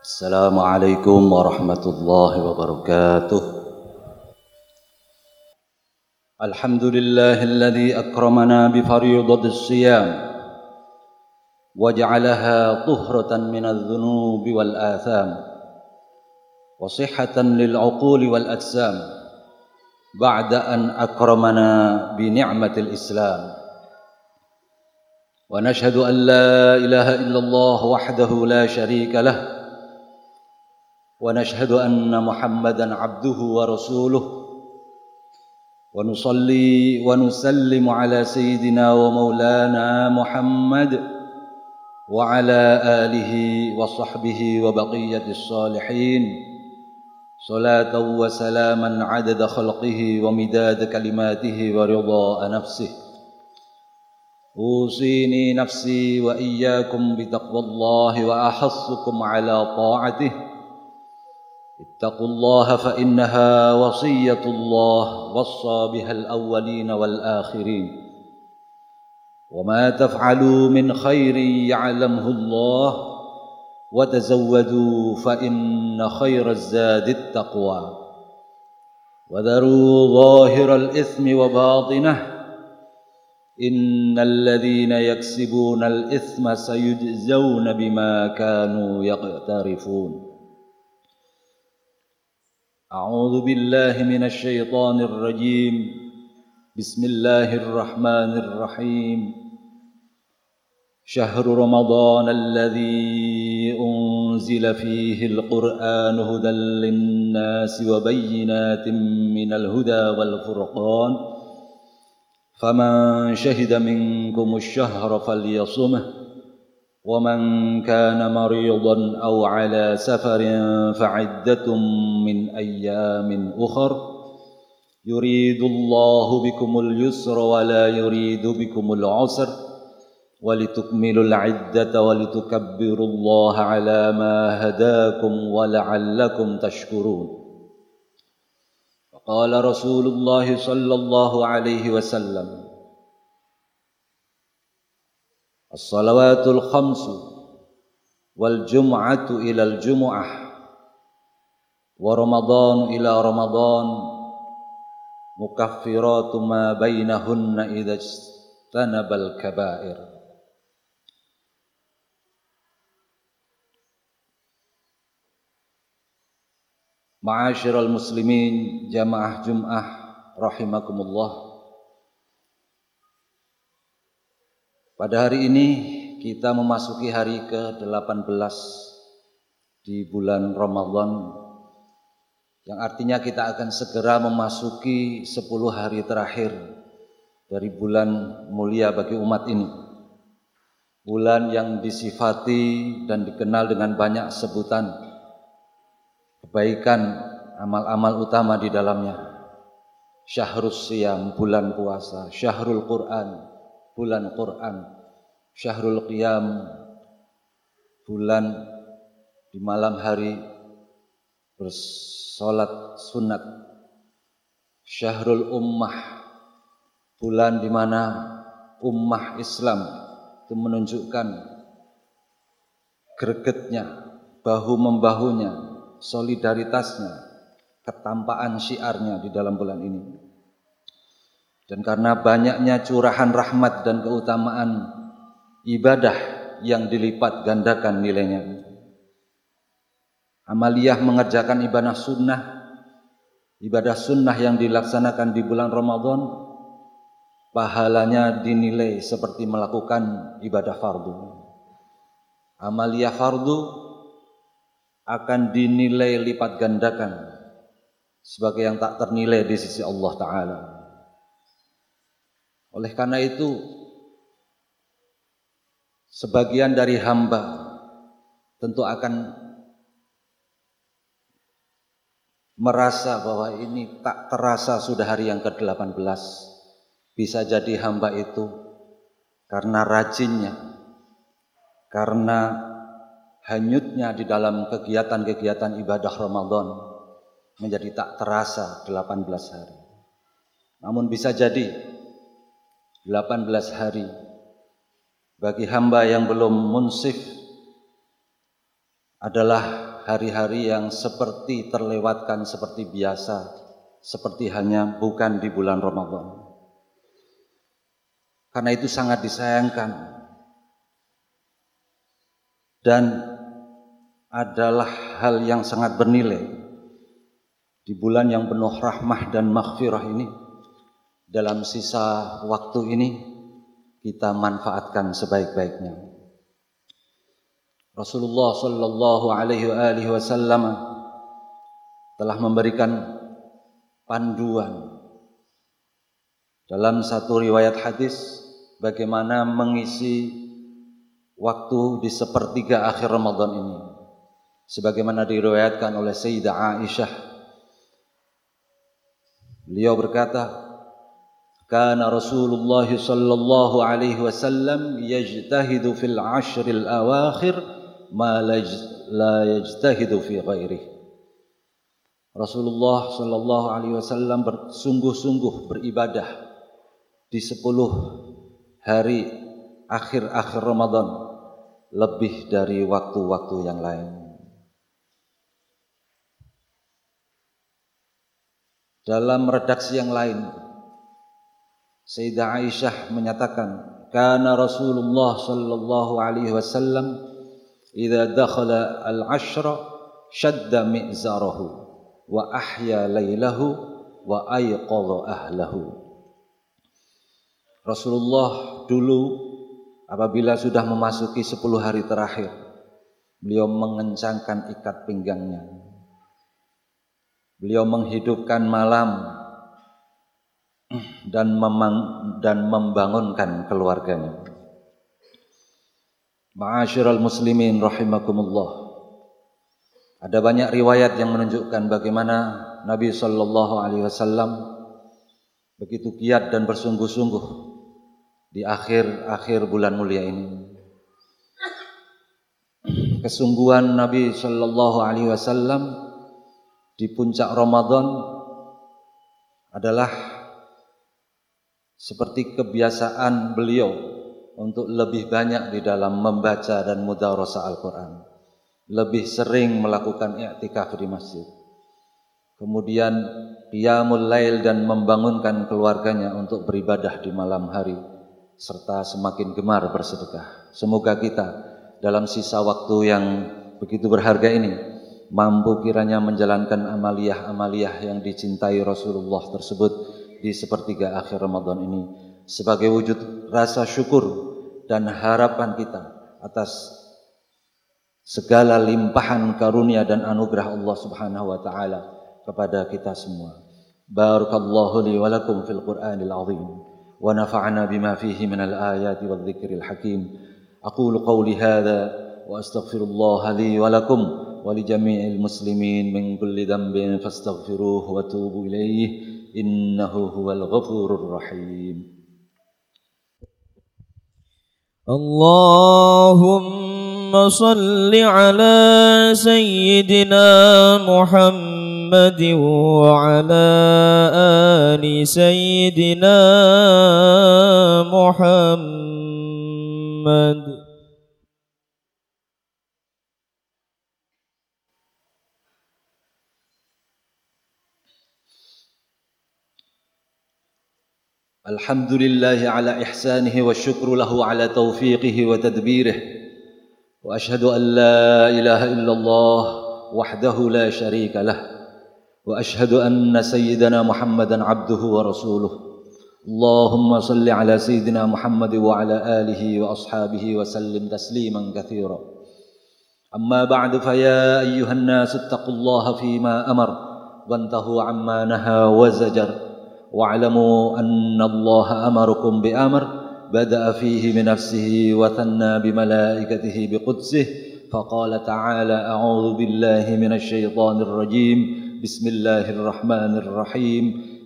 السلام عليكم ورحمة الله وبركاته. الحمد لله الذي أكرمنا بفريضة الصيام وجعلها طهرة من الذنوب والآثام وصحة للعقول والأجسام بعد أن أكرمنا بنعمة الإسلام. ونشهد أن لا إله إلا الله وحده لا شريك له ونشهد أن محمدا عبده ورسوله. ونصلي ونسلم على سيدنا ومولانا محمد وعلى آله وصحبه وبقية الصالحين. صلاة وسلاما عدد خلقه ومداد كلماته ورضاء نفسه. أوصيني نفسي وإياكم بتقوى الله وأحثكم على طاعته. اتقوا الله فإنها وصية الله وصى بها الأولين والآخرين وما تفعلوا من خير يعلمه الله وتزودوا فإن خير الزاد التقوى وذروا ظاهر الإثم وباطنه إن الذين يكسبون الإثم سيجزون بما كانوا يقترفون أعوذ بالله من الشيطان الرجيم. بسم الله الرحمن الرحيم. شهر رمضان الذي أنزل فيه القرآن هدى للناس وبينات من الهدى والفرقان. فمن شهد منكم الشهر فليصمه. ومن كان مريضا أو على سفر فعده من أيام اخر يريد الله بكم اليسر ولا يريد بكم العسر ولتكملوا العده ولتكبروا الله على ما هداكم ولعلكم تشكرون. قال رسول الله صلى الله عليه وسلم الصلوات الخمس والجمعة إلى الجمعة ورمضان إلى رمضان مكفرات ما بينهن إذا اجتنب الكبائر Ma'asyiral muslimin jamaah Jum'ah rahimakumullah. Pada hari ini kita memasuki hari ke-18 di bulan Ramadan yang artinya kita akan segera memasuki 10 hari terakhir dari bulan mulia bagi umat ini. Bulan yang disifati dan dikenal dengan banyak sebutan kebaikan amal-amal utama di dalamnya. Syahrus Siyam, bulan puasa, Syahrul Quran, bulan Quran, Syahrul Qiyam, bulan di malam hari bersolat sunat, Syahrul Ummah, bulan di mana ummah Islam itu menunjukkan gregetnya, bahu membahunya, solidaritasnya, ketampaan syiarnya di dalam bulan ini. Dan karena banyaknya curahan rahmat dan keutamaan ibadah yang dilipat gandakan nilainya. Amaliyah mengerjakan ibadah sunnah, ibadah sunnah yang dilaksanakan di bulan Ramadan, pahalanya dinilai seperti melakukan ibadah fardu. Amaliyah fardu akan dinilai lipat gandakan sebagai yang tak ternilai di sisi Allah Ta'ala. Oleh karena itu, sebagian dari hamba tentu akan merasa bahwa ini tak terasa sudah hari yang ke-18. Bisa jadi hamba itu karena rajinnya, karena hanyutnya di dalam kegiatan-kegiatan ibadah Ramadan menjadi tak terasa 18 hari. Namun bisa jadi 18 hari bagi hamba yang belum munsif adalah hari-hari yang seperti terlewatkan seperti biasa, seperti hanya bukan di bulan Ramadan. Karena itu sangat disayangkan dan adalah hal yang sangat bernilai di bulan yang penuh rahmah dan maghfirah ini dalam sisa waktu ini kita manfaatkan sebaik-baiknya. Rasulullah sallallahu alaihi wasallam telah memberikan panduan dalam satu riwayat hadis bagaimana mengisi waktu di sepertiga akhir Ramadan ini sebagaimana diriwayatkan oleh Sayyidah Aisyah beliau berkata كان رسول الله صلى الله عليه وسلم يجتهد في العشر الأواخر ما لا يجتهد في غيره Rasulullah Shallallahu Alaihi Wasallam bersungguh-sungguh beribadah di sepuluh hari akhir-akhir Ramadan lebih dari waktu-waktu yang lain. Dalam redaksi yang lain, Sayyidah Aisyah menyatakan, "Kana Rasulullah sallallahu alaihi wasallam idza dakhala al-ashra shadda mi'zarahu wa ahya lailahu wa ayqadha ahlahu. Rasulullah dulu apabila sudah memasuki 10 hari terakhir beliau mengencangkan ikat pinggangnya. Beliau menghidupkan malam dan memang dan membangunkan keluarganya Ma'asyiral muslimin rahimakumullah. Ada banyak riwayat yang menunjukkan bagaimana Nabi sallallahu alaihi wasallam begitu giat dan bersungguh-sungguh di akhir-akhir bulan mulia ini. Kesungguhan Nabi sallallahu alaihi wasallam di puncak Ramadan adalah seperti kebiasaan beliau untuk lebih banyak di dalam membaca dan mudarasa Al-Quran. Lebih sering melakukan i'tikaf di masjid. Kemudian qiyamul lail dan membangunkan keluarganya untuk beribadah di malam hari serta semakin gemar bersedekah. Semoga kita dalam sisa waktu yang begitu berharga ini mampu kiranya menjalankan amaliyah-amaliyah yang dicintai Rasulullah tersebut di sepertiga akhir Ramadan ini sebagai wujud rasa syukur dan harapan kita atas segala limpahan karunia dan anugerah Allah Subhanahu wa taala kepada kita semua. Barakallahu li wa lakum fil Qur'anil azim wa nafa'ana bima fihi min al ayati wal dhikril hakim. Aqulu qawli hadha wa astaghfirullah li wa lakum wa li jami'il muslimin min kulli dhanbin fastaghfiruhu wa tubu ilayhi innahu huwal ghafurur rahim. اللهم صل على سيدنا محمد وعلى آل سيدنا محمد الحمد لله على إحسانه والشكر له على توفيقه وتدبيره وأشهد أن لا إله إلا الله وحده لا شريك له وأشهد أن سيدنا محمدا عبده ورسوله. اللهم صل على سيدنا محمد وعلى آله وأصحابه وسلم تسليما كثيرا. أما بعد فيا أيها الناس اتقوا الله فيما أمر وانتهوا عما نهى وزجر. واعلموا أن الله أمركم بأمر بدأ فيه بنفسه وثنى بملائكته بقدسه فقال تعالى أعوذ بالله من الشيطان الرجيم بسم الله الرحمن الرحيم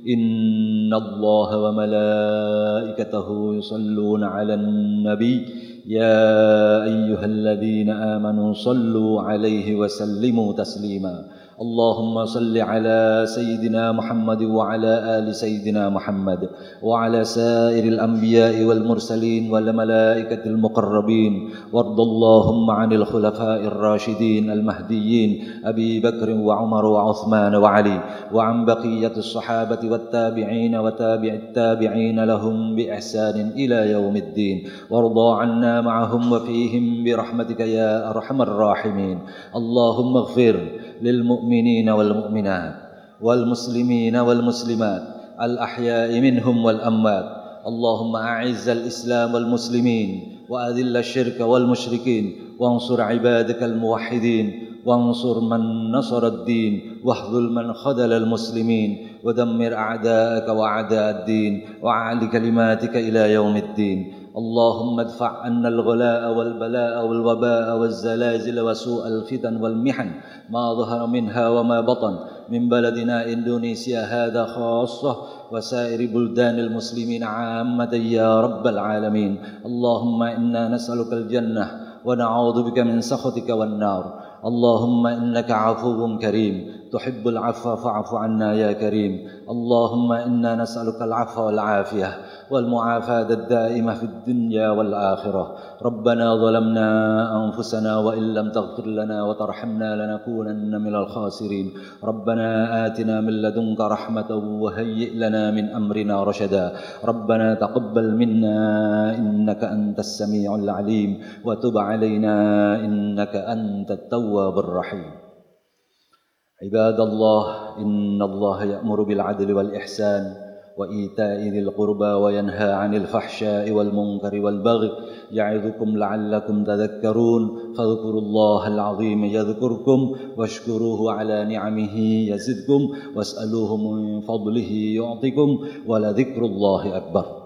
إن الله وملائكته يصلون على النبي يا أيها الذين آمنوا صلوا عليه وسلموا تسليما اللهم صل على سيدنا محمد وعلى آل سيدنا محمد وعلى سائر الأنبياء والمرسلين والملائكة المقربين. وارض اللهم عن الخلفاء الراشدين المهديين أبي بكر وعمر وعثمان وعلي وعن بقية الصحابة والتابعين وتابع التابعين لهم بإحسان إلى يوم الدين. وارضى عنا معهم وفيهم برحمتك يا أرحم الراحمين. اللهم اغفر للمؤمنين والمؤمنات والمسلمين والمسلمات الأحياء منهم والأموات. اللهم أعز الإسلام والمسلمين وأذل الشرك والمشركين وانصر عبادك الموحدين وانصر من نصر الدين واخذل من خذل المسلمين ودمر أعداءك وأعداء الدين وأعل كلماتك إلى يوم الدين. اللهم ادفع عنا الغلاء والبلاء والوباء والزلازل وسوء الفتن والمحن ما ظهر منها وما بطن من بلدنا إندونيسيا هذا خاصة وسائر بلدان المسلمين عامة يا رب العالمين. اللهم إنا نسألك الجنة ونعوذ بك من سخطك والنار. اللهم إنك عفو كريم. تحب العفو فاعف عنا يا كريم. اللهم إنا نسألك العفو والعافية والمعافاة الدائمة في الدنيا والآخرة. ربنا ظلمنا أنفسنا وإن لم تغفر لنا وترحمنا لنكونن من الخاسرين. ربنا آتنا من لدنك رحمة وهيئ لنا من أمرنا رشدا. ربنا تقبل منا إنك أنت السميع العليم. وتب علينا إنك أنت التواب الرحيم. عباد الله إن الله يأمر بالعدل والإحسان وإيتاء ذي القربى وينهى عن الفحشاء والمنكر والبغي يعظكم لعلكم تذكرون فاذكروا الله العظيم يذكركم واشكروه على نعمه يزدكم واسألوه من فضله يعطكم ولذكر الله أكبر.